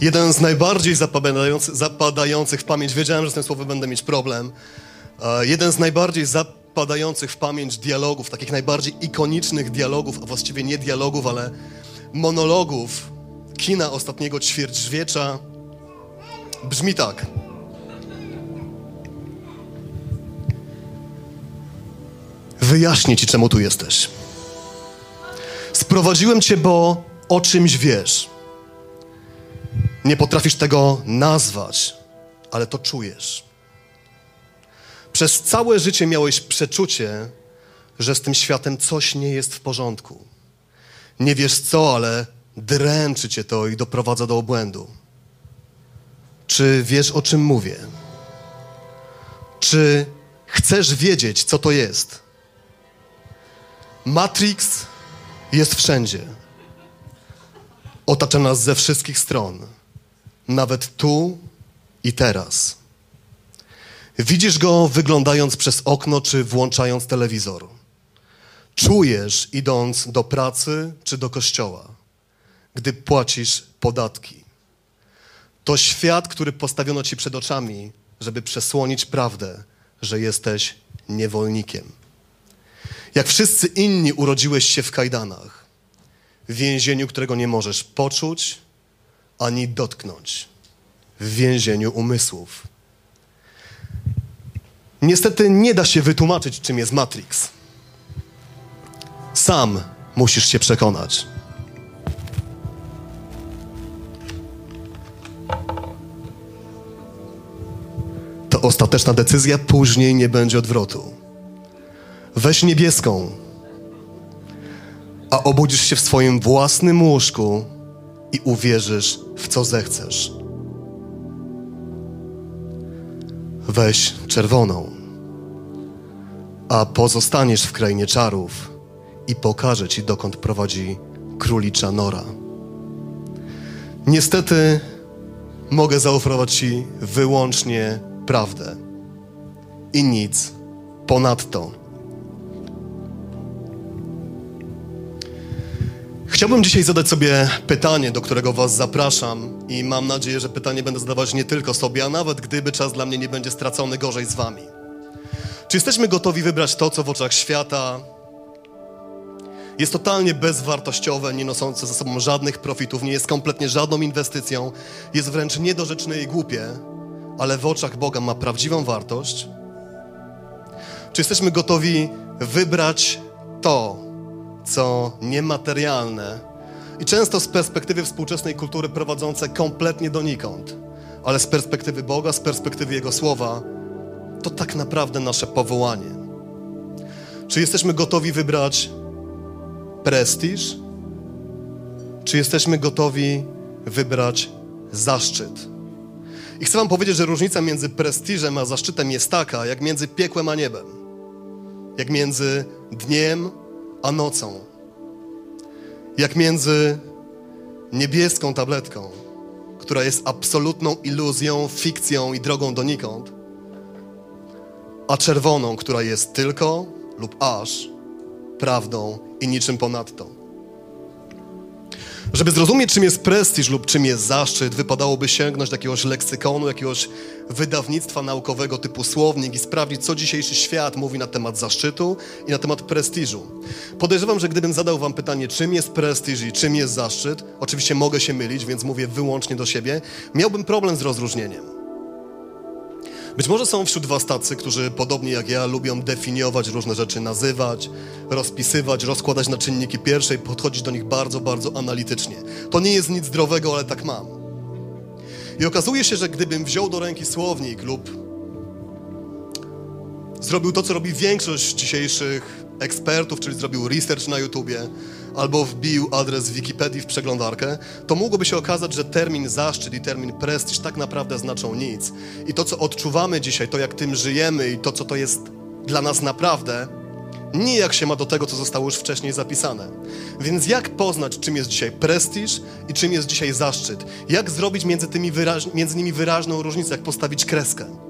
Jeden z najbardziej zapadający, zapadających w pamięć, wiedziałem, że z tym słowem będę mieć problem. E, jeden z najbardziej zapadających w pamięć dialogów, takich najbardziej ikonicznych dialogów, a właściwie nie dialogów, ale monologów kina ostatniego ćwierćwiecza brzmi tak. Wyjaśnię ci, czemu tu jesteś. Sprowadziłem cię, bo o czymś wiesz. Nie potrafisz tego nazwać, ale to czujesz. Przez całe życie miałeś przeczucie, że z tym światem coś nie jest w porządku. Nie wiesz co, ale dręczy cię to i doprowadza do obłędu. Czy wiesz, o czym mówię? Czy chcesz wiedzieć, co to jest? Matrix jest wszędzie. Otacza nas ze wszystkich stron, nawet tu i teraz. Widzisz go wyglądając przez okno czy włączając telewizor. Czujesz idąc do pracy czy do kościoła, gdy płacisz podatki. To świat, który postawiono ci przed oczami, żeby przesłonić prawdę, że jesteś niewolnikiem. Jak wszyscy inni urodziłeś się w kajdanach, w więzieniu, którego nie możesz poczuć ani dotknąć, w więzieniu umysłów. Niestety nie da się wytłumaczyć, czym jest Matrix. Sam musisz się przekonać. To ostateczna decyzja, później nie będzie odwrotu. Weź niebieską, a obudzisz się w swoim własnym łóżku i uwierzysz w co zechcesz. Weź czerwoną, a pozostaniesz w krainie czarów i pokażę ci, dokąd prowadzi królicza nora. Niestety mogę zaoferować ci wyłącznie prawdę i nic ponadto. Chciałbym dzisiaj zadać sobie pytanie, do którego Was zapraszam, i mam nadzieję, że pytanie będę zadawać nie tylko sobie, a nawet gdyby czas dla mnie nie będzie stracony gorzej z Wami. Czy jesteśmy gotowi wybrać to, co w oczach świata jest totalnie bezwartościowe, nie noszące ze sobą żadnych profitów, nie jest kompletnie żadną inwestycją, jest wręcz niedorzeczne i głupie, ale w oczach Boga ma prawdziwą wartość? Czy jesteśmy gotowi wybrać to, co niematerialne i często z perspektywy współczesnej kultury prowadzące kompletnie donikąd, ale z perspektywy Boga, z perspektywy Jego słowa, to tak naprawdę nasze powołanie. Czy jesteśmy gotowi wybrać prestiż? Czy jesteśmy gotowi wybrać zaszczyt? I chcę Wam powiedzieć, że różnica między prestiżem a zaszczytem jest taka, jak między piekłem a niebem, jak między dniem a nocą. Jak między niebieską tabletką, która jest absolutną iluzją, fikcją i drogą donikąd, a czerwoną, która jest tylko lub aż prawdą i niczym ponadto. Żeby zrozumieć, czym jest prestiż lub czym jest zaszczyt, wypadałoby sięgnąć do jakiegoś leksykonu, jakiegoś wydawnictwa naukowego typu słownik i sprawdzić, co dzisiejszy świat mówi na temat zaszczytu i na temat prestiżu. Podejrzewam, że gdybym zadał wam pytanie, czym jest prestiż i czym jest zaszczyt, oczywiście mogę się mylić, więc mówię wyłącznie do siebie, miałbym problem z rozróżnieniem. Być może są wśród Was tacy, którzy podobnie jak ja lubią definiować różne rzeczy, nazywać, rozpisywać, rozkładać na czynniki pierwsze i podchodzić do nich bardzo, bardzo analitycznie. To nie jest nic zdrowego, ale tak mam. I okazuje się, że gdybym wziął do ręki słownik lub zrobił to, co robi większość dzisiejszych ekspertów, czyli zrobił research na YouTubie, albo wbił adres Wikipedii w przeglądarkę, to mogłoby się okazać, że termin zaszczyt i termin prestiż tak naprawdę znaczą nic. I to, co odczuwamy dzisiaj, to jak tym żyjemy i to, co to jest dla nas naprawdę, nijak się ma do tego, co zostało już wcześniej zapisane. Więc jak poznać, czym jest dzisiaj prestiż i czym jest dzisiaj zaszczyt? Jak zrobić między, tymi wyraź, między nimi wyraźną różnicę, jak postawić kreskę?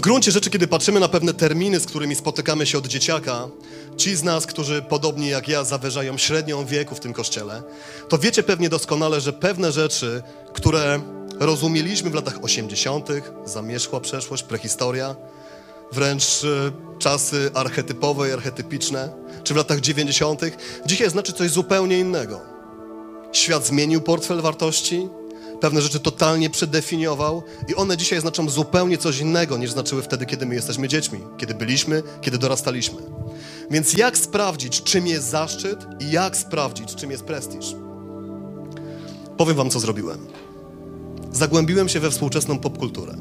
W gruncie rzeczy, kiedy patrzymy na pewne terminy, z którymi spotykamy się od dzieciaka, ci z nas, którzy podobnie jak ja zawyżają średnią wieku w tym kościele, to wiecie pewnie doskonale, że pewne rzeczy, które rozumieliśmy w latach 80., zamierzchła przeszłość, prehistoria, wręcz e, czasy archetypowe i archetypiczne, czy w latach 90., dzisiaj znaczy coś zupełnie innego. Świat zmienił portfel wartości, pewne rzeczy totalnie przedefiniował i one dzisiaj znaczą zupełnie coś innego niż znaczyły wtedy, kiedy my jesteśmy dziećmi, kiedy byliśmy, kiedy dorastaliśmy. Więc jak sprawdzić, czym jest zaszczyt i jak sprawdzić, czym jest prestiż? Powiem wam, co zrobiłem. Zagłębiłem się we współczesną popkulturę.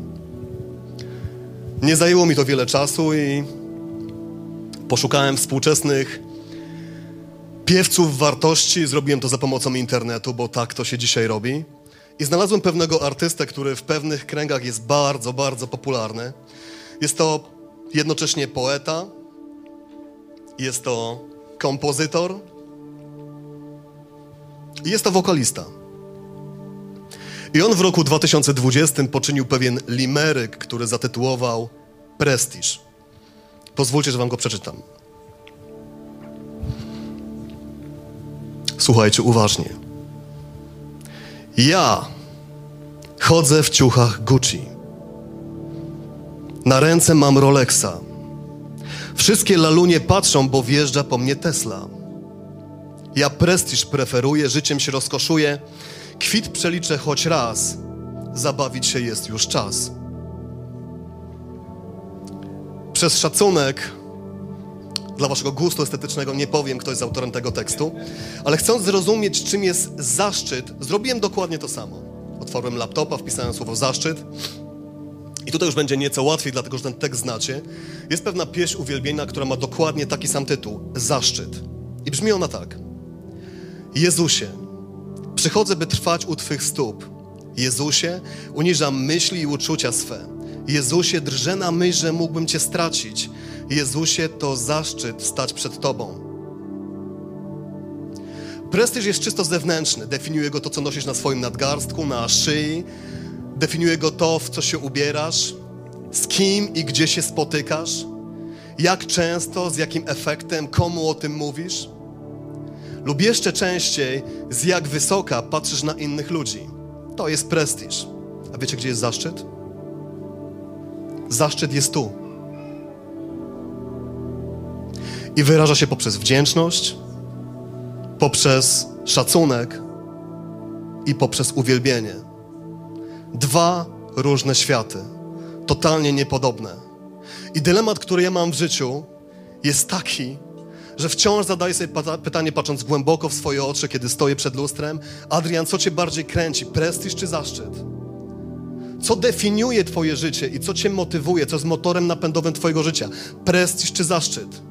Nie zajęło mi to wiele czasu i poszukałem współczesnych piewców wartości. Zrobiłem to za pomocą internetu, bo tak to się dzisiaj robi. I znalazłem pewnego artystę, który w pewnych kręgach jest bardzo, bardzo popularny. Jest to jednocześnie poeta, jest to kompozytor i jest to wokalista. I on w roku 2020 poczynił pewien limeryk, który zatytułował Prestiż. Pozwólcie, że wam go przeczytam. Słuchajcie uważnie. Ja chodzę w ciuchach Gucci. Na ręce mam Rolexa. Wszystkie lalunie patrzą, bo wjeżdża po mnie Tesla. Ja prestiż preferuję, życiem się rozkoszuję. Kwit przeliczę choć raz. Zabawić się jest już czas. Przez szacunek dla waszego gustu estetycznego nie powiem, kto jest autorem tego tekstu, ale chcąc zrozumieć, czym jest zaszczyt, zrobiłem dokładnie to samo. Otworzyłem laptopa, wpisałem słowo zaszczyt i tutaj już będzie nieco łatwiej, dlatego że ten tekst znacie. Jest pewna pieśń uwielbienia, która ma dokładnie taki sam tytuł Zaszczyt. I brzmi ona tak. Jezusie, przychodzę, by trwać u Twych stóp. Jezusie, uniżam myśli i uczucia swe. Jezusie, drżę na myśl, że mógłbym Cię stracić. Jezusie, to zaszczyt stać przed Tobą. Prestiż jest czysto zewnętrzny. Definiuje go to, co nosisz na swoim nadgarstku, na szyi. Definiuje go to, w co się ubierasz, z kim i gdzie się spotykasz, jak często, z jakim efektem, komu o tym mówisz. Lub jeszcze częściej, z jak wysoka patrzysz na innych ludzi. To jest prestiż. A wiecie, gdzie jest zaszczyt? Zaszczyt jest tu. I wyraża się poprzez wdzięczność, poprzez szacunek i poprzez uwielbienie. Dwa różne światy, totalnie niepodobne. I dylemat, który ja mam w życiu, jest taki, że wciąż zadaję sobie pytanie, patrząc głęboko w swoje oczy, kiedy stoję przed lustrem: Adrian, co cię bardziej kręci, prestiż czy zaszczyt? Co definiuje Twoje życie i co Cię motywuje, co jest motorem napędowym Twojego życia? Prestiż czy zaszczyt?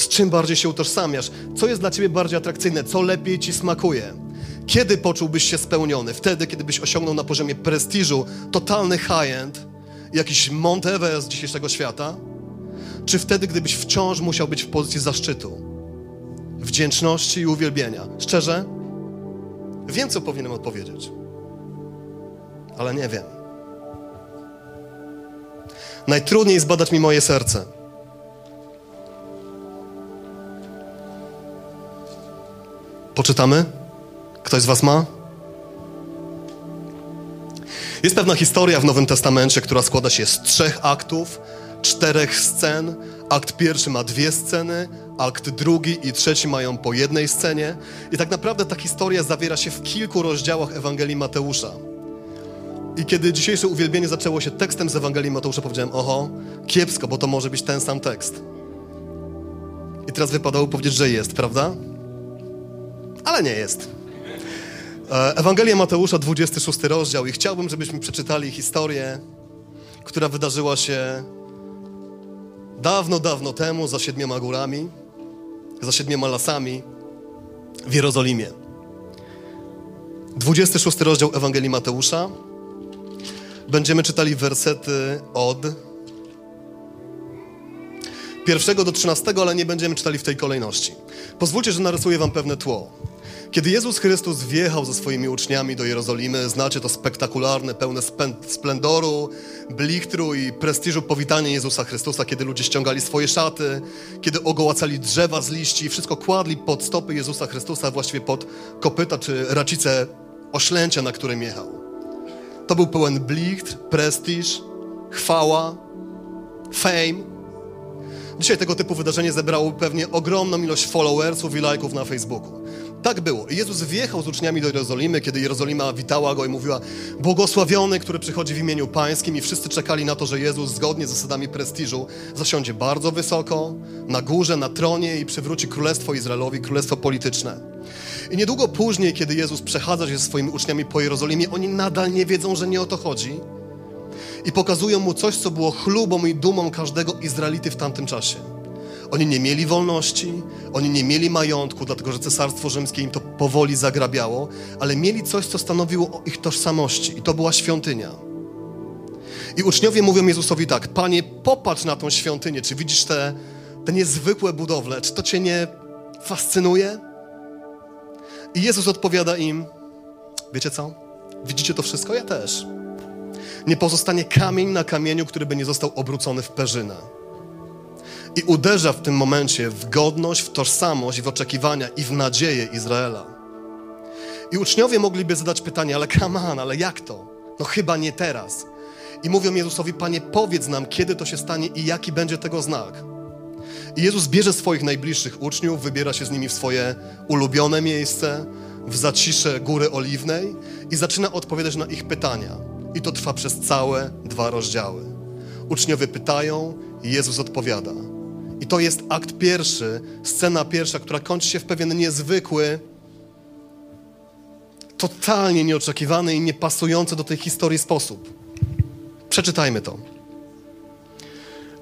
Z czym bardziej się utożsamiasz? Co jest dla Ciebie bardziej atrakcyjne? Co lepiej Ci smakuje? Kiedy poczułbyś się spełniony? Wtedy, kiedy byś osiągnął na poziomie prestiżu totalny high-end, jakiś Mount Everest dzisiejszego świata? Czy wtedy, gdybyś wciąż musiał być w pozycji zaszczytu, wdzięczności i uwielbienia? Szczerze? Wiem, co powinienem odpowiedzieć ale nie wiem. Najtrudniej zbadać mi moje serce. Poczytamy? Ktoś z Was ma? Jest pewna historia w Nowym Testamencie, która składa się z trzech aktów, czterech scen. Akt pierwszy ma dwie sceny, akt drugi i trzeci mają po jednej scenie. I tak naprawdę ta historia zawiera się w kilku rozdziałach Ewangelii Mateusza. I kiedy dzisiejsze uwielbienie zaczęło się tekstem z Ewangelii Mateusza, powiedziałem, oho, kiepsko, bo to może być ten sam tekst. I teraz wypadało powiedzieć, że jest, prawda? Ale nie jest. E, Ewangelia Mateusza, 26 rozdział i chciałbym, żebyśmy przeczytali historię, która wydarzyła się dawno, dawno temu za siedmioma górami, za siedmioma lasami w Jerozolimie. 26 rozdział Ewangelii Mateusza, Będziemy czytali wersety od pierwszego do trzynastego, ale nie będziemy czytali w tej kolejności. Pozwólcie, że narysuję wam pewne tło. Kiedy Jezus Chrystus wjechał ze swoimi uczniami do Jerozolimy, znacie to spektakularne, pełne splendoru, blichtru i prestiżu powitanie Jezusa Chrystusa, kiedy ludzie ściągali swoje szaty, kiedy ogołacali drzewa z liści, wszystko kładli pod stopy Jezusa Chrystusa, właściwie pod kopyta czy racice oślęcia, na którym jechał. To był pełen blichtr, prestiż, chwała, fame. Dzisiaj tego typu wydarzenie zebrało pewnie ogromną ilość followersów i lajków na Facebooku. Tak było. Jezus wjechał z uczniami do Jerozolimy, kiedy Jerozolima witała go i mówiła błogosławiony, który przychodzi w imieniu pańskim i wszyscy czekali na to, że Jezus zgodnie z zasadami prestiżu zasiądzie bardzo wysoko, na górze, na tronie i przywróci królestwo Izraelowi, królestwo polityczne. I niedługo później, kiedy Jezus przechadza się ze swoimi uczniami po Jerozolimie, oni nadal nie wiedzą, że nie o to chodzi. I pokazują mu coś, co było chlubą i dumą każdego Izraelity w tamtym czasie. Oni nie mieli wolności, oni nie mieli majątku, dlatego że cesarstwo rzymskie im to powoli zagrabiało, ale mieli coś, co stanowiło o ich tożsamości i to była świątynia. I uczniowie mówią Jezusowi tak, Panie, popatrz na tą świątynię, czy widzisz te, te niezwykłe budowle, czy to Cię nie fascynuje? I Jezus odpowiada im, wiecie co? Widzicie to wszystko? Ja też. Nie pozostanie kamień na kamieniu, który by nie został obrócony w perzynę i uderza w tym momencie w godność, w tożsamość, w oczekiwania i w nadzieję Izraela. I uczniowie mogliby zadać pytanie, ale kaman, ale jak to? No chyba nie teraz. I mówią Jezusowi, Panie, powiedz nam, kiedy to się stanie i jaki będzie tego znak. I Jezus bierze swoich najbliższych uczniów, wybiera się z nimi w swoje ulubione miejsce, w zacisze Góry Oliwnej i zaczyna odpowiadać na ich pytania. I to trwa przez całe dwa rozdziały. Uczniowie pytają, Jezus odpowiada. I to jest akt pierwszy, scena pierwsza, która kończy się w pewien niezwykły, totalnie nieoczekiwany i niepasujący do tej historii sposób. Przeczytajmy to.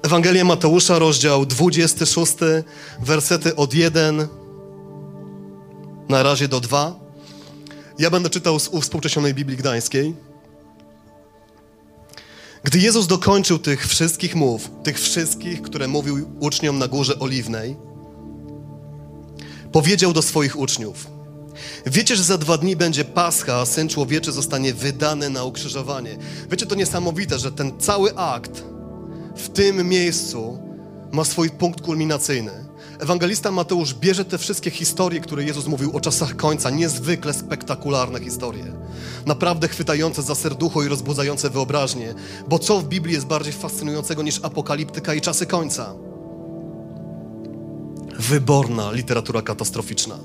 Ewangelia Mateusza, rozdział 26, wersety od 1 na razie do 2. Ja będę czytał z uwspółcześnionej Biblii Gdańskiej. Gdy Jezus dokończył tych wszystkich mów, tych wszystkich, które mówił uczniom na górze oliwnej, powiedział do swoich uczniów: Wiecie, że za dwa dni będzie Pascha, a syn człowieczy zostanie wydany na ukrzyżowanie. Wiecie, to niesamowite, że ten cały akt w tym miejscu ma swój punkt kulminacyjny. Ewangelista Mateusz bierze te wszystkie historie, które Jezus mówił o czasach końca, niezwykle spektakularne historie. Naprawdę chwytające za serducho i rozbudzające wyobraźnię, bo co w Biblii jest bardziej fascynującego niż apokaliptyka i czasy końca? Wyborna literatura katastroficzna.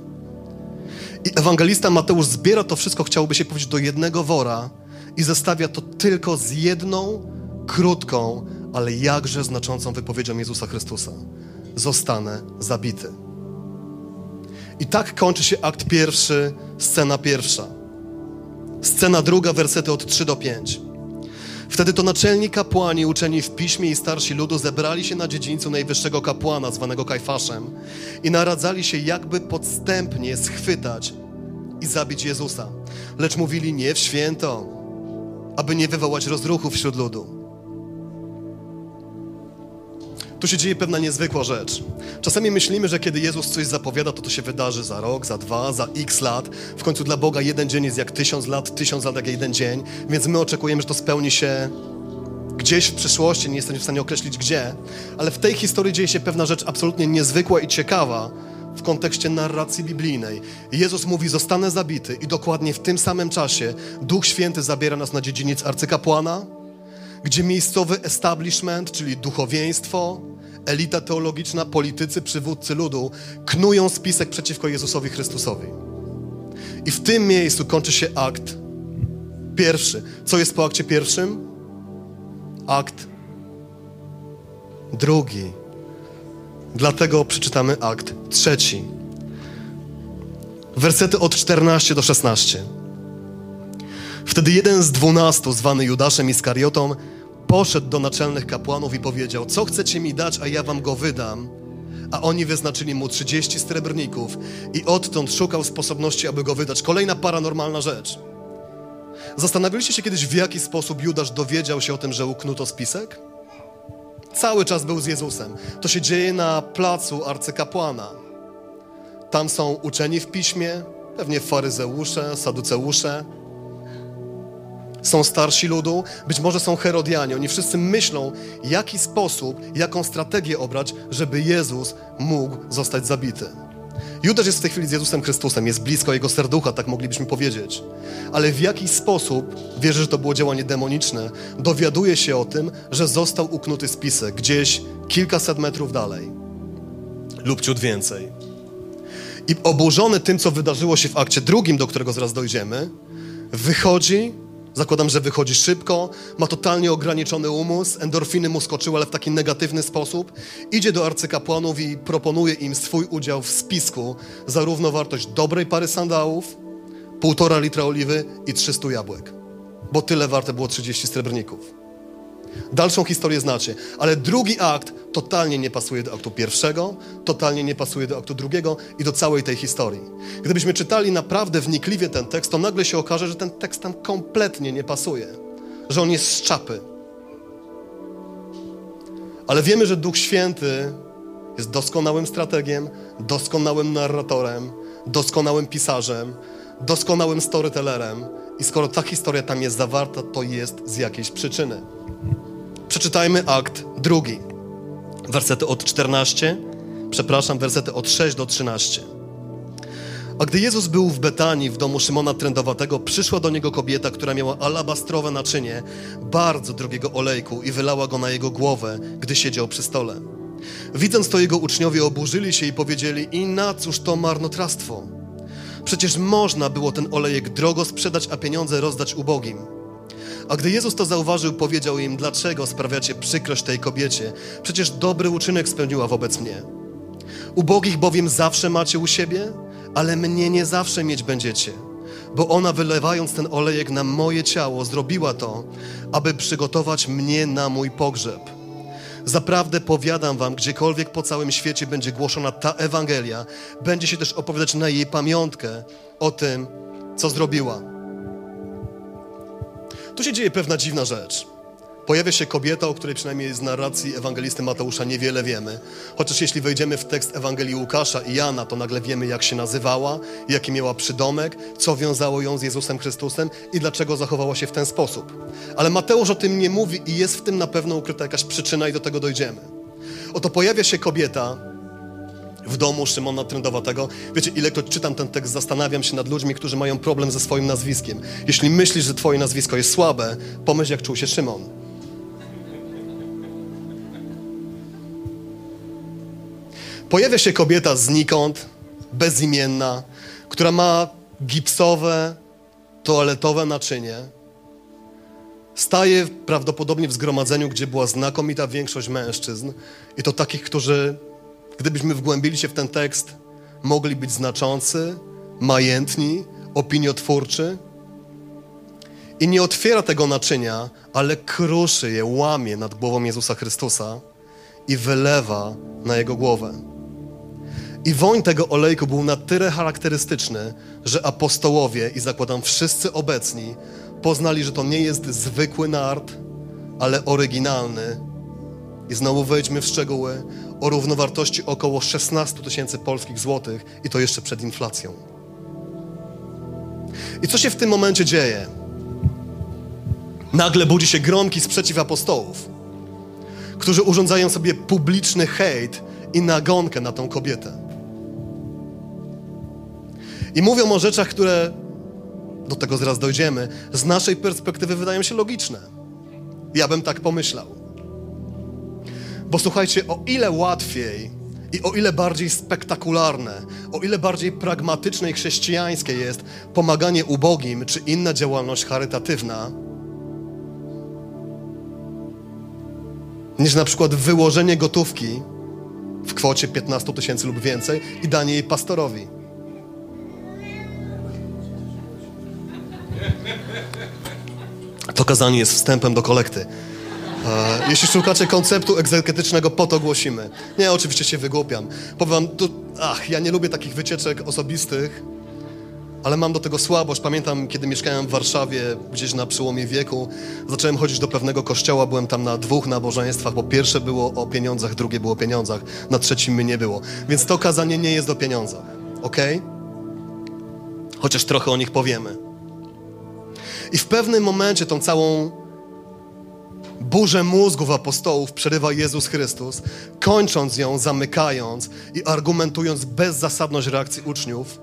I ewangelista Mateusz zbiera to wszystko, chciałoby się powiedzieć, do jednego wora i zestawia to tylko z jedną, krótką, ale jakże znaczącą wypowiedzią Jezusa Chrystusa zostanę zabity. I tak kończy się akt pierwszy, scena pierwsza. Scena druga, wersety od 3 do 5. Wtedy to naczelni kapłani, uczeni w piśmie i starsi ludu zebrali się na dziedzińcu najwyższego kapłana, zwanego Kajfaszem, i naradzali się, jakby podstępnie schwytać i zabić Jezusa. Lecz mówili nie w święto, aby nie wywołać rozruchu wśród ludu. Tu się dzieje pewna niezwykła rzecz. Czasami myślimy, że kiedy Jezus coś zapowiada, to to się wydarzy za rok, za dwa, za x lat. W końcu dla Boga jeden dzień jest jak tysiąc lat, tysiąc lat jak jeden dzień, więc my oczekujemy, że to spełni się gdzieś w przyszłości, nie jesteśmy w stanie określić gdzie, ale w tej historii dzieje się pewna rzecz absolutnie niezwykła i ciekawa w kontekście narracji biblijnej. Jezus mówi, zostanę zabity i dokładnie w tym samym czasie Duch Święty zabiera nas na dziedziniec arcykapłana, gdzie miejscowy establishment, czyli duchowieństwo, elita teologiczna, politycy, przywódcy ludu knują spisek przeciwko Jezusowi Chrystusowi. I w tym miejscu kończy się akt pierwszy. Co jest po akcie pierwszym? Akt drugi. Dlatego przeczytamy akt trzeci. Wersety od 14 do 16. Wtedy jeden z dwunastu, zwany Judaszem Iskariotą, poszedł do naczelnych kapłanów i powiedział: Co chcecie mi dać, a ja wam go wydam? A oni wyznaczyli mu 30 srebrników i odtąd szukał sposobności, aby go wydać. Kolejna paranormalna rzecz. Zastanawialiście się kiedyś, w jaki sposób Judasz dowiedział się o tym, że uknuto spisek? Cały czas był z Jezusem. To się dzieje na placu arcykapłana. Tam są uczeni w piśmie, pewnie faryzeusze, saduceusze, są starsi ludu, być może są Herodianie. Oni wszyscy myślą, jaki sposób, jaką strategię obrać, żeby Jezus mógł zostać zabity. Judasz jest w tej chwili z Jezusem Chrystusem, jest blisko Jego serducha, tak moglibyśmy powiedzieć. Ale w jakiś sposób, wierzę, że to było działanie demoniczne, dowiaduje się o tym, że został uknuty spisek gdzieś kilkaset metrów dalej lub ciut więcej. I oburzony tym, co wydarzyło się w akcie drugim, do którego zaraz dojdziemy, wychodzi Zakładam, że wychodzi szybko, ma totalnie ograniczony umysł, endorfiny mu skoczyły, ale w taki negatywny sposób. Idzie do arcykapłanów i proponuje im swój udział w spisku za równowartość dobrej pary sandałów, półtora litra oliwy i 300 jabłek. Bo tyle warte było 30 srebrników. Dalszą historię znacie, ale drugi akt totalnie nie pasuje do aktu pierwszego, totalnie nie pasuje do aktu drugiego i do całej tej historii. Gdybyśmy czytali naprawdę wnikliwie ten tekst, to nagle się okaże, że ten tekst tam kompletnie nie pasuje, że on jest z czapy. Ale wiemy, że Duch Święty jest doskonałym strategiem, doskonałym narratorem, doskonałym pisarzem, doskonałym storytellerem. I skoro ta historia tam jest zawarta, to jest z jakiejś przyczyny. Przeczytajmy akt drugi. Wersety od 14, przepraszam, wersety od 6 do 13. A gdy Jezus był w Betanii, w domu Szymona Trędowatego, przyszła do niego kobieta, która miała alabastrowe naczynie bardzo drogiego olejku i wylała go na jego głowę, gdy siedział przy stole. Widząc to, jego uczniowie oburzyli się i powiedzieli: I na cóż to marnotrawstwo? Przecież można było ten olejek drogo sprzedać, a pieniądze rozdać ubogim. A gdy Jezus to zauważył, powiedział im: Dlaczego sprawiacie przykrość tej kobiecie? Przecież dobry uczynek spełniła wobec mnie. Ubogich bowiem zawsze macie u siebie, ale mnie nie zawsze mieć będziecie. Bo ona, wylewając ten olejek na moje ciało, zrobiła to, aby przygotować mnie na mój pogrzeb. Zaprawdę powiadam wam, gdziekolwiek po całym świecie będzie głoszona ta Ewangelia, będzie się też opowiadać na jej pamiątkę o tym, co zrobiła. Tu się dzieje pewna dziwna rzecz. Pojawia się kobieta, o której przynajmniej z narracji ewangelisty Mateusza niewiele wiemy. Chociaż jeśli wejdziemy w tekst Ewangelii Łukasza i Jana, to nagle wiemy, jak się nazywała, jaki miała przydomek, co wiązało ją z Jezusem Chrystusem i dlaczego zachowała się w ten sposób. Ale Mateusz o tym nie mówi i jest w tym na pewno ukryta jakaś przyczyna i do tego dojdziemy. Oto pojawia się kobieta, w domu Szymona Trędowatego. Wiecie, ile to czytam ten tekst, zastanawiam się nad ludźmi, którzy mają problem ze swoim nazwiskiem. Jeśli myślisz, że twoje nazwisko jest słabe, pomyśl, jak czuł się Szymon. Pojawia się kobieta znikąd, bezimienna, która ma gipsowe, toaletowe naczynie. Staje prawdopodobnie w zgromadzeniu, gdzie była znakomita większość mężczyzn i to takich, którzy Gdybyśmy wgłębili się w ten tekst, mogli być znaczący, majętni, opiniotwórczy. I nie otwiera tego naczynia, ale kruszy je, łamie nad głową Jezusa Chrystusa i wylewa na jego głowę. I woń tego olejku był na tyle charakterystyczny, że apostołowie i zakładam wszyscy obecni poznali, że to nie jest zwykły nart, ale oryginalny. I znowu wejdźmy w szczegóły o równowartości około 16 tysięcy polskich złotych i to jeszcze przed inflacją. I co się w tym momencie dzieje? Nagle budzi się gromki sprzeciw apostołów, którzy urządzają sobie publiczny hejt i nagonkę na tą kobietę. I mówią o rzeczach, które, do tego zaraz dojdziemy, z naszej perspektywy wydają się logiczne. Ja bym tak pomyślał. Bo słuchajcie, o ile łatwiej i o ile bardziej spektakularne, o ile bardziej pragmatyczne i chrześcijańskie jest pomaganie ubogim czy inna działalność charytatywna, niż na przykład wyłożenie gotówki w kwocie 15 tysięcy lub więcej i danie jej pastorowi. To kazanie jest wstępem do kolekty. Jeśli szukacie konceptu egzeketycznego, po to głosimy. Nie, oczywiście się wygłupiam. Powiem tu, ach, ja nie lubię takich wycieczek osobistych, ale mam do tego słabość. Pamiętam, kiedy mieszkałem w Warszawie, gdzieś na przełomie wieku, zacząłem chodzić do pewnego kościoła, byłem tam na dwóch nabożeństwach, bo pierwsze było o pieniądzach, drugie było o pieniądzach, na trzecim mnie nie było. Więc to kazanie nie jest o pieniądzach, ok? chociaż trochę o nich powiemy. I w pewnym momencie tą całą burzę mózgów apostołów przerywa Jezus Chrystus, kończąc ją, zamykając i argumentując bezzasadność reakcji uczniów,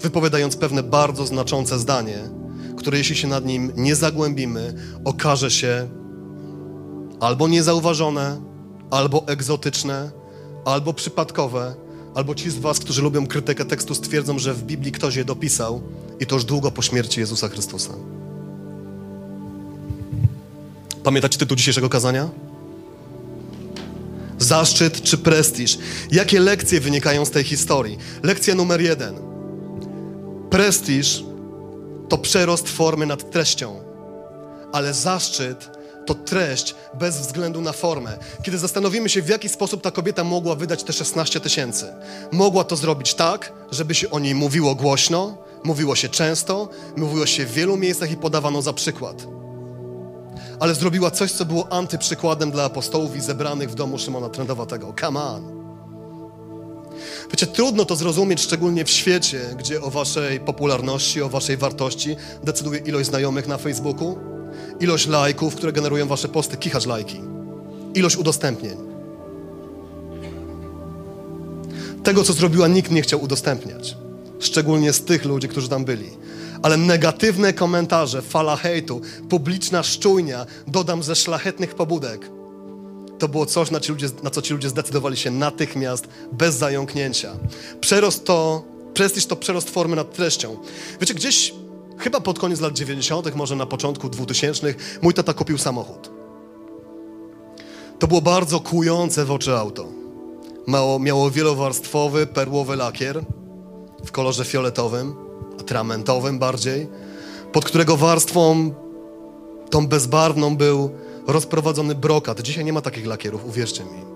wypowiadając pewne bardzo znaczące zdanie, które jeśli się nad nim nie zagłębimy, okaże się albo niezauważone, albo egzotyczne, albo przypadkowe, albo ci z was, którzy lubią krytykę tekstu, stwierdzą, że w Biblii ktoś je dopisał i to już długo po śmierci Jezusa Chrystusa. Pamiętacie tytuł dzisiejszego kazania? Zaszczyt czy prestiż? Jakie lekcje wynikają z tej historii? Lekcja numer jeden. Prestiż to przerost formy nad treścią, ale zaszczyt to treść bez względu na formę. Kiedy zastanowimy się, w jaki sposób ta kobieta mogła wydać te 16 tysięcy, mogła to zrobić tak, żeby się o niej mówiło głośno, mówiło się często, mówiło się w wielu miejscach i podawano za przykład. Ale zrobiła coś, co było antyprzykładem dla apostołów i zebranych w domu Szymona Trędowatego. Come on! Wiecie, trudno to zrozumieć, szczególnie w świecie, gdzie o waszej popularności, o waszej wartości decyduje ilość znajomych na Facebooku, ilość lajków, które generują wasze posty, kichacz lajki, ilość udostępnień. Tego, co zrobiła, nikt nie chciał udostępniać. Szczególnie z tych ludzi, którzy tam byli. Ale negatywne komentarze, fala hejtu, publiczna szczujnia, dodam ze szlachetnych pobudek, to było coś, na, ludzie, na co ci ludzie zdecydowali się natychmiast, bez zająknięcia. Przerost to, prestiż to przerost formy nad treścią. Wiecie, gdzieś chyba pod koniec lat 90., może na początku 2000, mój tata kupił samochód. To było bardzo kłujące w oczy auto. Mało, miało wielowarstwowy, perłowy lakier w kolorze fioletowym, atramentowym bardziej, pod którego warstwą tą bezbarwną był rozprowadzony brokat. Dzisiaj nie ma takich lakierów, uwierzcie mi.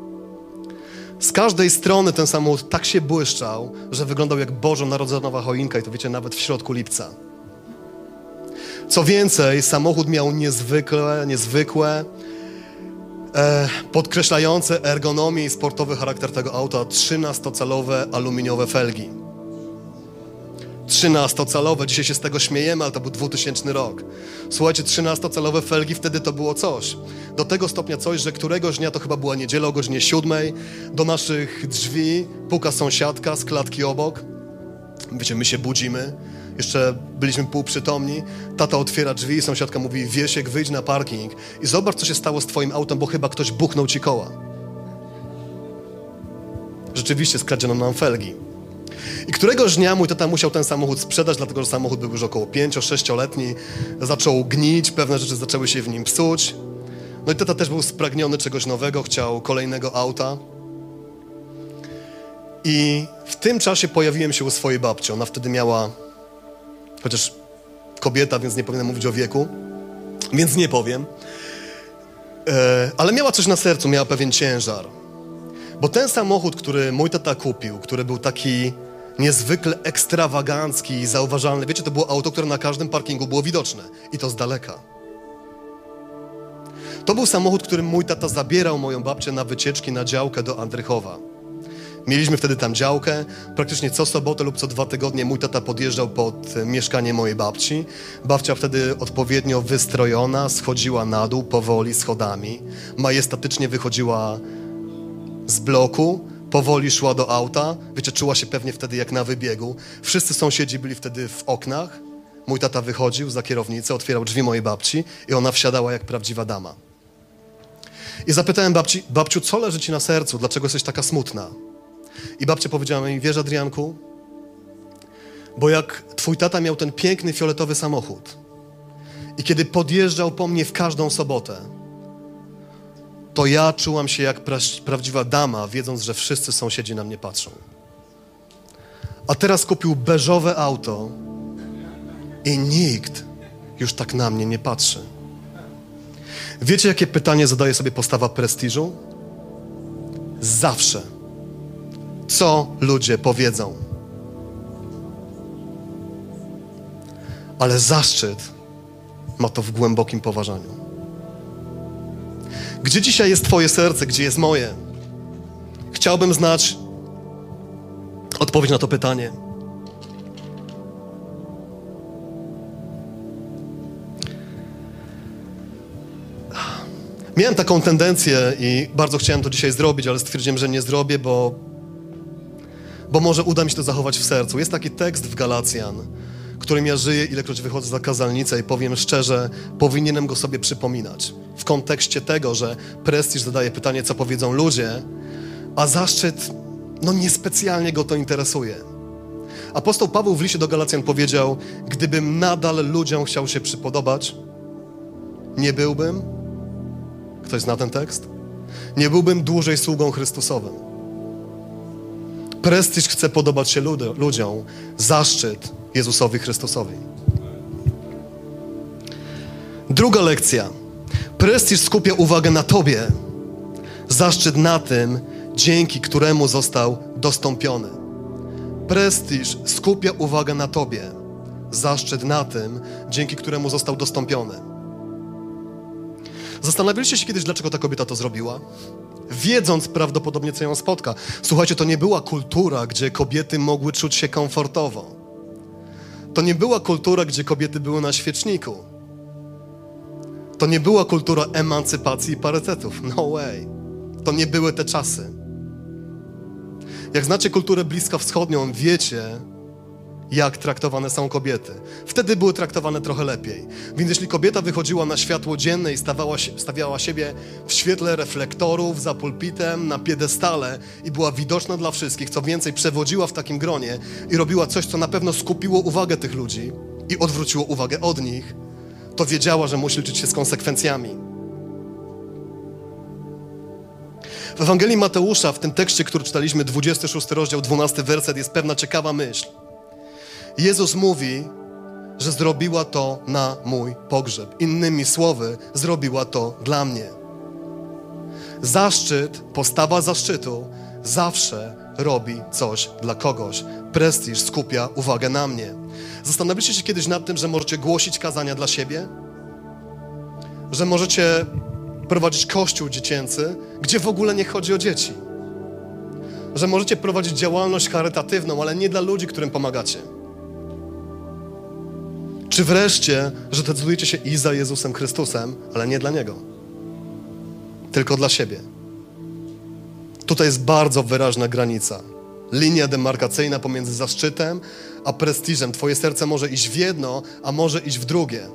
Z każdej strony ten samochód tak się błyszczał, że wyglądał jak bożonarodzonowa choinka i to wiecie, nawet w środku lipca. Co więcej, samochód miał niezwykle, niezwykłe, e, podkreślające ergonomię i sportowy charakter tego auta 13-calowe aluminiowe felgi. 13-calowe, dzisiaj się z tego śmiejemy, ale to był 2000 rok. Słuchajcie, 13-calowe felgi wtedy to było coś. Do tego stopnia coś, że któregoś dnia, to chyba była niedziela o godzinie 7, do naszych drzwi puka sąsiadka z klatki obok. Wiecie, my się budzimy, jeszcze byliśmy półprzytomni. Tata otwiera drzwi i sąsiadka mówi, Wiesiek, wyjdź na parking i zobacz, co się stało z twoim autem, bo chyba ktoś buchnął ci koła. Rzeczywiście skradziono nam felgi. I któregoś dnia mój tata musiał ten samochód sprzedać, dlatego że samochód był już około 5-6-letni. Zaczął gnić, pewne rzeczy zaczęły się w nim psuć. No i tata też był spragniony czegoś nowego, chciał kolejnego auta. I w tym czasie pojawiłem się u swojej babci. Ona wtedy miała, chociaż kobieta, więc nie powinienem mówić o wieku, więc nie powiem. E, ale miała coś na sercu, miała pewien ciężar. Bo ten samochód, który mój tata kupił, który był taki niezwykle ekstrawagancki i zauważalny. Wiecie, to było auto, które na każdym parkingu było widoczne i to z daleka. To był samochód, którym mój tata zabierał moją babcię na wycieczki na działkę do Andrychowa. Mieliśmy wtedy tam działkę. Praktycznie co sobotę lub co dwa tygodnie mój tata podjeżdżał pod mieszkanie mojej babci. Babcia wtedy odpowiednio wystrojona schodziła na dół powoli schodami. Majestatycznie wychodziła z bloku, powoli szła do auta. Wiecie, czuła się pewnie wtedy jak na wybiegu. Wszyscy sąsiedzi byli wtedy w oknach. Mój tata wychodził za kierownicę, otwierał drzwi mojej babci i ona wsiadała jak prawdziwa dama. I zapytałem babci, babciu, co leży ci na sercu? Dlaczego jesteś taka smutna? I babcia powiedziała mi, wiesz Adrianku, bo jak twój tata miał ten piękny fioletowy samochód i kiedy podjeżdżał po mnie w każdą sobotę, to ja czułam się jak pra prawdziwa dama, wiedząc, że wszyscy sąsiedzi na mnie patrzą. A teraz kupił beżowe auto i nikt już tak na mnie nie patrzy. Wiecie, jakie pytanie zadaje sobie postawa prestiżu? Zawsze. Co ludzie powiedzą? Ale zaszczyt ma to w głębokim poważaniu. Gdzie dzisiaj jest Twoje serce, gdzie jest moje? Chciałbym znać odpowiedź na to pytanie. Miałem taką tendencję i bardzo chciałem to dzisiaj zrobić, ale stwierdziłem, że nie zrobię, bo, bo może uda mi się to zachować w sercu. Jest taki tekst w Galacjan, którym ja żyję, ilekroć wychodzę za kazalnicę i powiem szczerze, powinienem go sobie przypominać. W kontekście tego, że prestiż zadaje pytanie, co powiedzą ludzie, a zaszczyt, no niespecjalnie go to interesuje. Apostoł Paweł w liście do Galacjan powiedział, gdybym nadal ludziom chciał się przypodobać, nie byłbym, ktoś zna ten tekst? Nie byłbym dłużej sługą Chrystusowym. Prestiż chce podobać się ludziom, zaszczyt Jezusowi Chrystusowi. Druga lekcja. Prestiż skupia uwagę na Tobie, zaszczyt na tym, dzięki któremu został dostąpiony. Prestiż skupia uwagę na Tobie, zaszczyt na tym, dzięki któremu został dostąpiony. Zastanawialiście się kiedyś, dlaczego ta kobieta to zrobiła? Wiedząc prawdopodobnie, co ją spotka. Słuchajcie, to nie była kultura, gdzie kobiety mogły czuć się komfortowo. To nie była kultura, gdzie kobiety były na świeczniku. To nie była kultura emancypacji i parytetów. No way. To nie były te czasy. Jak znacie kulturę bliskowschodnią, wiecie, jak traktowane są kobiety. Wtedy były traktowane trochę lepiej. Więc jeśli kobieta wychodziła na światło dzienne i stawała, stawiała siebie w świetle reflektorów, za pulpitem, na piedestale i była widoczna dla wszystkich, co więcej, przewodziła w takim gronie i robiła coś, co na pewno skupiło uwagę tych ludzi i odwróciło uwagę od nich, to wiedziała, że musi liczyć się z konsekwencjami. W Ewangelii Mateusza, w tym tekście, który czytaliśmy, 26 rozdział, 12 werset, jest pewna ciekawa myśl. Jezus mówi, że zrobiła to na mój pogrzeb. Innymi słowy, zrobiła to dla mnie. Zaszczyt, postawa zaszczytu zawsze robi coś dla kogoś. Prestiż skupia uwagę na mnie. Zastanawialiście się kiedyś nad tym, że możecie głosić kazania dla siebie? Że możecie prowadzić kościół dziecięcy, gdzie w ogóle nie chodzi o dzieci? Że możecie prowadzić działalność charytatywną, ale nie dla ludzi, którym pomagacie? Czy wreszcie, że decydujecie się i za Jezusem Chrystusem, ale nie dla Niego, tylko dla siebie. Tutaj jest bardzo wyraźna granica. Linia demarkacyjna pomiędzy zaszczytem a prestiżem. Twoje serce może iść w jedno, a może iść w drugie.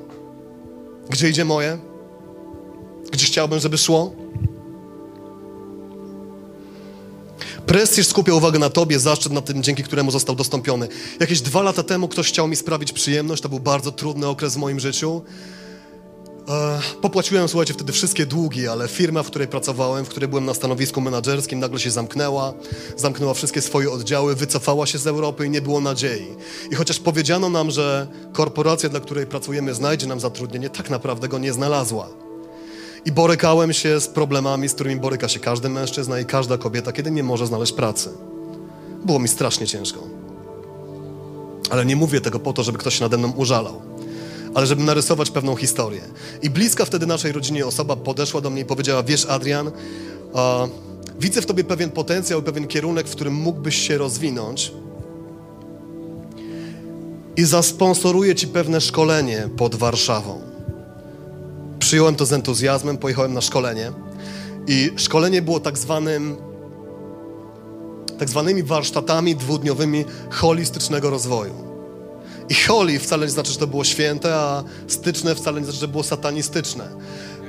Gdzie idzie moje? Gdzie chciałbym, żeby szło? Prestiż skupia uwagę na Tobie, zaszczyt na tym, dzięki któremu został dostąpiony. Jakieś dwa lata temu ktoś chciał mi sprawić przyjemność, to był bardzo trudny okres w moim życiu. E, popłaciłem, słuchajcie, wtedy wszystkie długi, ale firma, w której pracowałem, w której byłem na stanowisku menedżerskim, nagle się zamknęła, zamknęła wszystkie swoje oddziały, wycofała się z Europy i nie było nadziei. I chociaż powiedziano nam, że korporacja, dla której pracujemy, znajdzie nam zatrudnienie, tak naprawdę go nie znalazła. I borykałem się z problemami, z którymi boryka się każdy mężczyzna i każda kobieta, kiedy nie może znaleźć pracy. Było mi strasznie ciężko. Ale nie mówię tego po to, żeby ktoś się nade mną użalał, ale żeby narysować pewną historię. I bliska wtedy naszej rodzinie osoba podeszła do mnie i powiedziała: Wiesz, Adrian, uh, widzę w tobie pewien potencjał, pewien kierunek, w którym mógłbyś się rozwinąć. I zasponsoruję ci pewne szkolenie pod Warszawą. Przyjąłem to z entuzjazmem, pojechałem na szkolenie i szkolenie było tak zwanym tak zwanymi warsztatami dwudniowymi holistycznego rozwoju. I holi wcale nie znaczy, że to było święte, a styczne wcale nie znaczy, że było satanistyczne.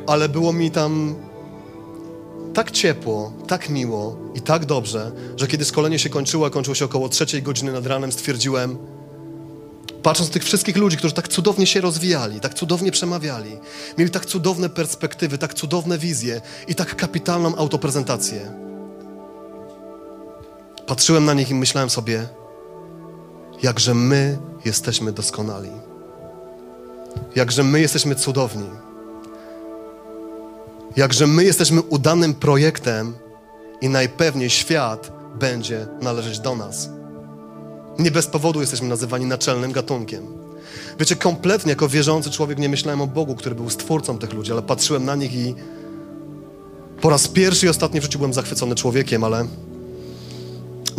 Ale było mi tam tak ciepło, tak miło i tak dobrze, że kiedy szkolenie się kończyło, kończyło się około trzeciej godziny nad ranem, stwierdziłem, Patrząc na tych wszystkich ludzi, którzy tak cudownie się rozwijali, tak cudownie przemawiali, mieli tak cudowne perspektywy, tak cudowne wizje i tak kapitalną autoprezentację. Patrzyłem na nich i myślałem sobie, jakże my jesteśmy doskonali. Jakże my jesteśmy cudowni. Jakże my jesteśmy udanym projektem i najpewniej świat będzie należeć do nas. Nie bez powodu jesteśmy nazywani naczelnym gatunkiem. Wiecie, kompletnie jako wierzący człowiek nie myślałem o Bogu, który był stwórcą tych ludzi, ale patrzyłem na nich i po raz pierwszy i ostatni w życiu byłem zachwycony człowiekiem, ale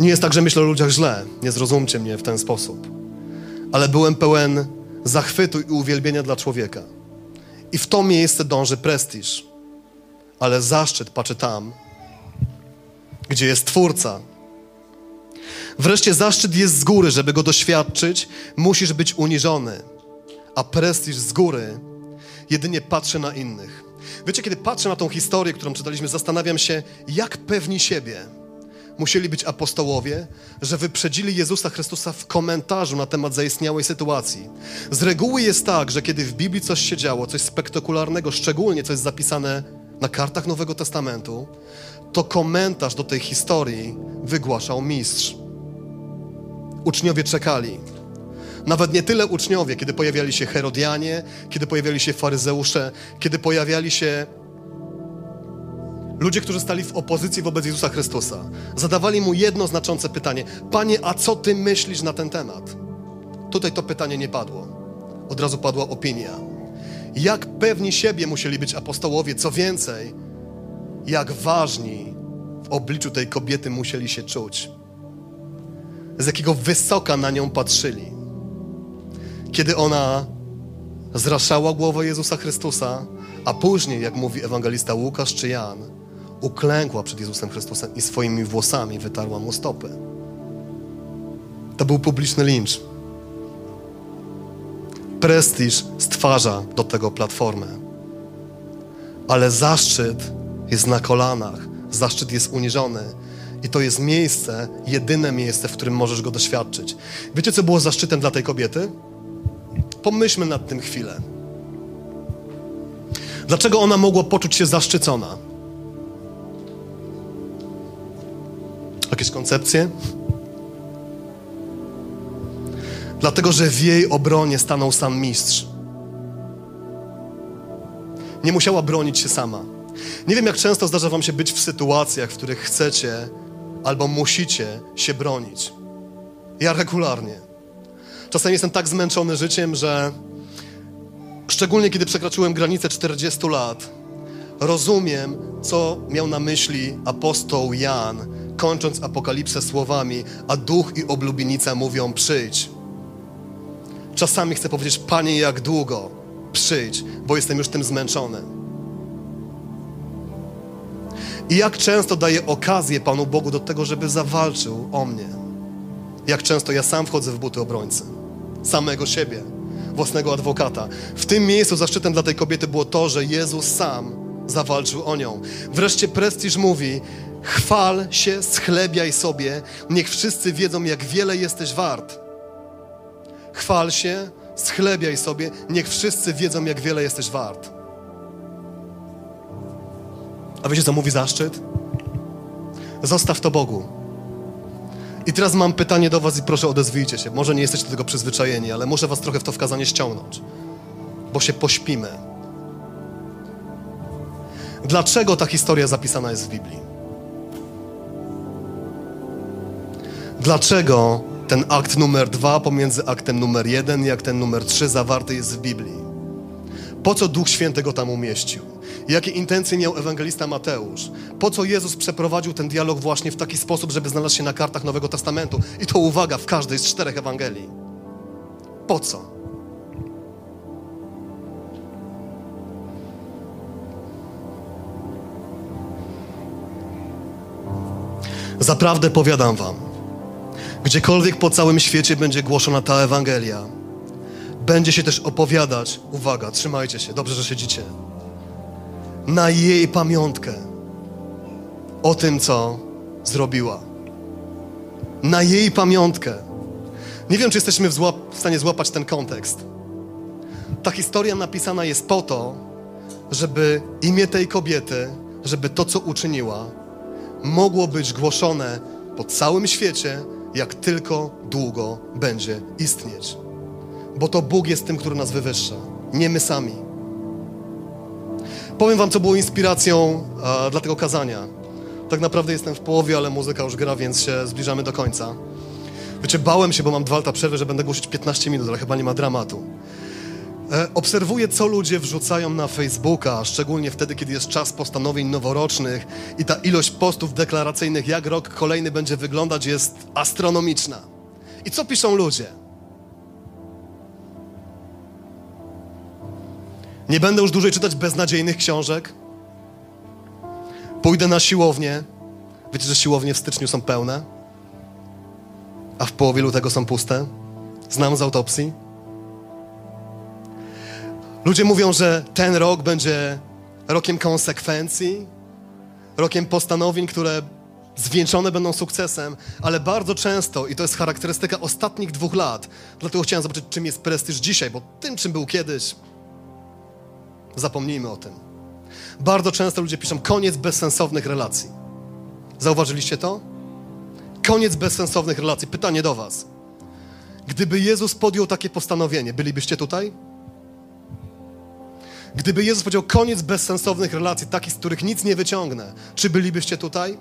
nie jest tak, że myślę o ludziach źle. Nie zrozumcie mnie w ten sposób. Ale byłem pełen zachwytu i uwielbienia dla człowieka. I w to miejsce dąży prestiż. ale zaszczyt patrzy tam, gdzie jest Twórca. Wreszcie zaszczyt jest z góry, żeby go doświadczyć, musisz być uniżony, a prestiż z góry jedynie patrzy na innych. Wiecie, kiedy patrzę na tą historię, którą czytaliśmy, zastanawiam się, jak pewni siebie musieli być apostołowie, że wyprzedzili Jezusa Chrystusa w komentarzu na temat zaistniałej sytuacji. Z reguły jest tak, że kiedy w Biblii coś się działo, coś spektakularnego, szczególnie coś zapisane na kartach Nowego Testamentu, to komentarz do tej historii wygłaszał mistrz. Uczniowie czekali. Nawet nie tyle uczniowie, kiedy pojawiali się Herodianie, kiedy pojawiali się faryzeusze, kiedy pojawiali się ludzie, którzy stali w opozycji wobec Jezusa Chrystusa. Zadawali mu jedno znaczące pytanie: Panie, a co ty myślisz na ten temat? Tutaj to pytanie nie padło. Od razu padła opinia. Jak pewni siebie musieli być apostołowie, co więcej, jak ważni w obliczu tej kobiety musieli się czuć. Z jakiego wysoka na nią patrzyli. Kiedy ona zraszała głowę Jezusa Chrystusa, a później, jak mówi ewangelista Łukasz czy Jan, uklękła przed Jezusem Chrystusem i swoimi włosami wytarła mu stopy. To był publiczny lincz. Prestiż stwarza do tego platformę. Ale zaszczyt jest na kolanach, zaszczyt jest uniżony. I to jest miejsce, jedyne miejsce, w którym możesz go doświadczyć. Wiecie, co było zaszczytem dla tej kobiety? Pomyślmy nad tym chwilę. Dlaczego ona mogła poczuć się zaszczycona? Jakieś koncepcje? Dlatego, że w jej obronie stanął sam mistrz. Nie musiała bronić się sama. Nie wiem, jak często zdarza Wam się być w sytuacjach, w których chcecie albo musicie się bronić. Ja regularnie. Czasem jestem tak zmęczony życiem, że szczególnie kiedy przekroczyłem granicę 40 lat, rozumiem, co miał na myśli apostoł Jan, kończąc apokalipsę słowami, a duch i oblubienica mówią: przyjdź. Czasami chcę powiedzieć: Panie, jak długo? Przyjdź, bo jestem już tym zmęczony. I jak często daję okazję Panu Bogu do tego, żeby zawalczył o mnie. Jak często ja sam wchodzę w buty obrońcy, samego siebie, własnego adwokata. W tym miejscu zaszczytem dla tej kobiety było to, że Jezus sam zawalczył o nią. Wreszcie prestiż mówi: chwal się, schlebiaj sobie, niech wszyscy wiedzą, jak wiele jesteś wart. Chwal się, schlebiaj sobie, niech wszyscy wiedzą, jak wiele jesteś wart. A wiecie, co mówi zaszczyt? Zostaw to Bogu. I teraz mam pytanie do Was i proszę odezwijcie się. Może nie jesteście do tego przyzwyczajeni, ale muszę Was trochę w to wkazanie ściągnąć, bo się pośpimy. Dlaczego ta historia zapisana jest w Biblii? Dlaczego ten akt numer dwa pomiędzy aktem numer jeden i aktem numer trzy zawarty jest w Biblii? Po co Duch Święty go tam umieścił? Jakie intencje miał ewangelista Mateusz? Po co Jezus przeprowadził ten dialog właśnie w taki sposób, żeby znalazł się na kartach Nowego Testamentu? I to uwaga, w każdej z czterech Ewangelii. Po co? Zaprawdę powiadam wam, gdziekolwiek po całym świecie będzie głoszona ta Ewangelia, będzie się też opowiadać, uwaga, trzymajcie się, dobrze, że siedzicie, na jej pamiątkę o tym, co zrobiła. Na jej pamiątkę. Nie wiem, czy jesteśmy w, w stanie złapać ten kontekst. Ta historia napisana jest po to, żeby imię tej kobiety, żeby to, co uczyniła, mogło być głoszone po całym świecie, jak tylko długo będzie istnieć. Bo to Bóg jest tym, który nas wywyższa, nie my sami. Powiem Wam, co było inspiracją a, dla tego kazania. Tak naprawdę jestem w połowie, ale muzyka już gra, więc się zbliżamy do końca. Wiecie, bałem się, bo mam dwa lata przerwy, że będę głosić 15 minut, ale chyba nie ma dramatu. E, obserwuję, co ludzie wrzucają na Facebooka, szczególnie wtedy, kiedy jest czas postanowień noworocznych i ta ilość postów deklaracyjnych, jak rok kolejny będzie wyglądać, jest astronomiczna. I co piszą ludzie? Nie będę już dłużej czytać beznadziejnych książek. Pójdę na siłownię. Wiecie, że siłownie w styczniu są pełne, a w połowie lutego są puste. Znam z autopsji. Ludzie mówią, że ten rok będzie rokiem konsekwencji, rokiem postanowień, które zwieńczone będą sukcesem, ale bardzo często, i to jest charakterystyka ostatnich dwóch lat, dlatego chciałem zobaczyć, czym jest prestiż dzisiaj, bo tym, czym był kiedyś, zapomnijmy o tym. Bardzo często ludzie piszą koniec bezsensownych relacji. Zauważyliście to? Koniec bezsensownych relacji. Pytanie do Was. Gdyby Jezus podjął takie postanowienie, bylibyście tutaj? Gdyby Jezus powiedział koniec bezsensownych relacji, takich, z których nic nie wyciągnę, czy bylibyście tutaj?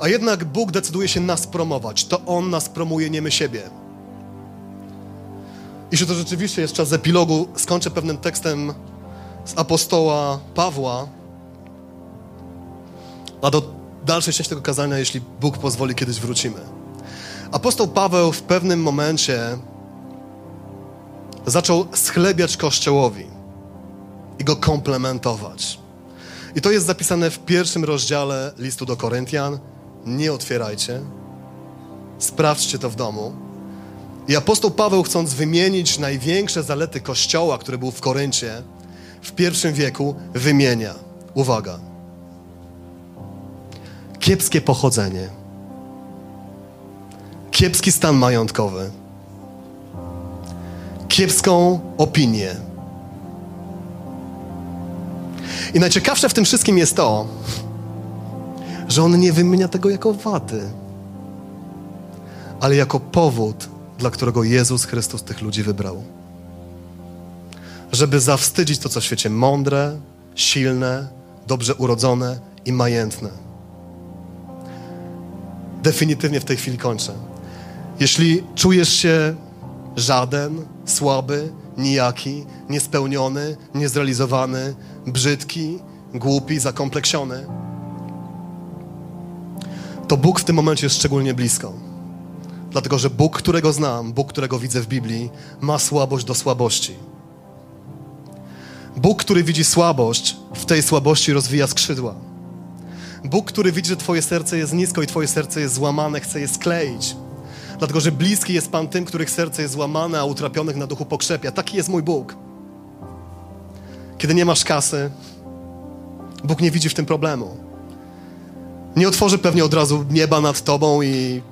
A jednak Bóg decyduje się nas promować. To On nas promuje, nie my siebie. I że to rzeczywiście jest czas epilogu, skończę pewnym tekstem z apostoła Pawła, a do dalszej części tego kazania, jeśli Bóg pozwoli, kiedyś wrócimy. Apostoł Paweł w pewnym momencie zaczął schlebiać Kościołowi i go komplementować. I to jest zapisane w pierwszym rozdziale listu do Koryntian. Nie otwierajcie. Sprawdźcie to w domu. I apostoł Paweł, chcąc wymienić największe zalety Kościoła, który był w Koryncie w pierwszym wieku, wymienia. Uwaga. Kiepskie pochodzenie. Kiepski stan majątkowy. Kiepską opinię. I najciekawsze w tym wszystkim jest to, że on nie wymienia tego jako wady, ale jako powód, dla którego Jezus Chrystus tych ludzi wybrał. Żeby zawstydzić to, co w świecie mądre, silne, dobrze urodzone i majętne. Definitywnie w tej chwili kończę. Jeśli czujesz się żaden, słaby, nijaki, niespełniony, niezrealizowany, brzydki, głupi, zakompleksiony, to Bóg w tym momencie jest szczególnie blisko. Dlatego, że Bóg, którego znam, Bóg, którego widzę w Biblii, ma słabość do słabości. Bóg, który widzi słabość, w tej słabości rozwija skrzydła. Bóg, który widzi, że Twoje serce jest nisko i Twoje serce jest złamane, chce je skleić. Dlatego, że bliski jest Pan tym, których serce jest złamane, a utrapionych na duchu pokrzepia. Taki jest mój Bóg. Kiedy nie masz kasy, Bóg nie widzi w tym problemu. Nie otworzy pewnie od razu nieba nad tobą i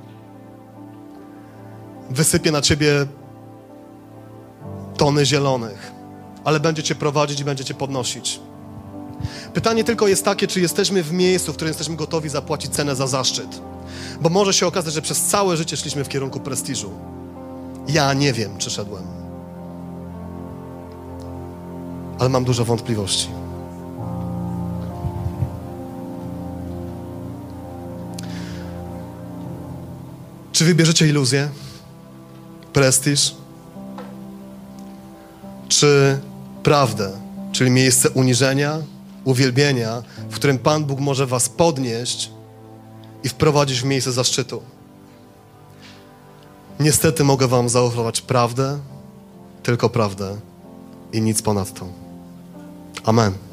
wysypie na ciebie tony zielonych, ale będzie cię prowadzić i będzie cię podnosić. Pytanie tylko jest takie, czy jesteśmy w miejscu, w którym jesteśmy gotowi zapłacić cenę za zaszczyt. Bo może się okazać, że przez całe życie szliśmy w kierunku prestiżu. Ja nie wiem, czy szedłem. Ale mam dużo wątpliwości. Czy wybierzecie iluzję? Prestiż? Czy prawdę, czyli miejsce uniżenia, uwielbienia, w którym Pan Bóg może Was podnieść i wprowadzić w miejsce zaszczytu? Niestety mogę Wam zaoferować prawdę, tylko prawdę i nic ponadto. Amen.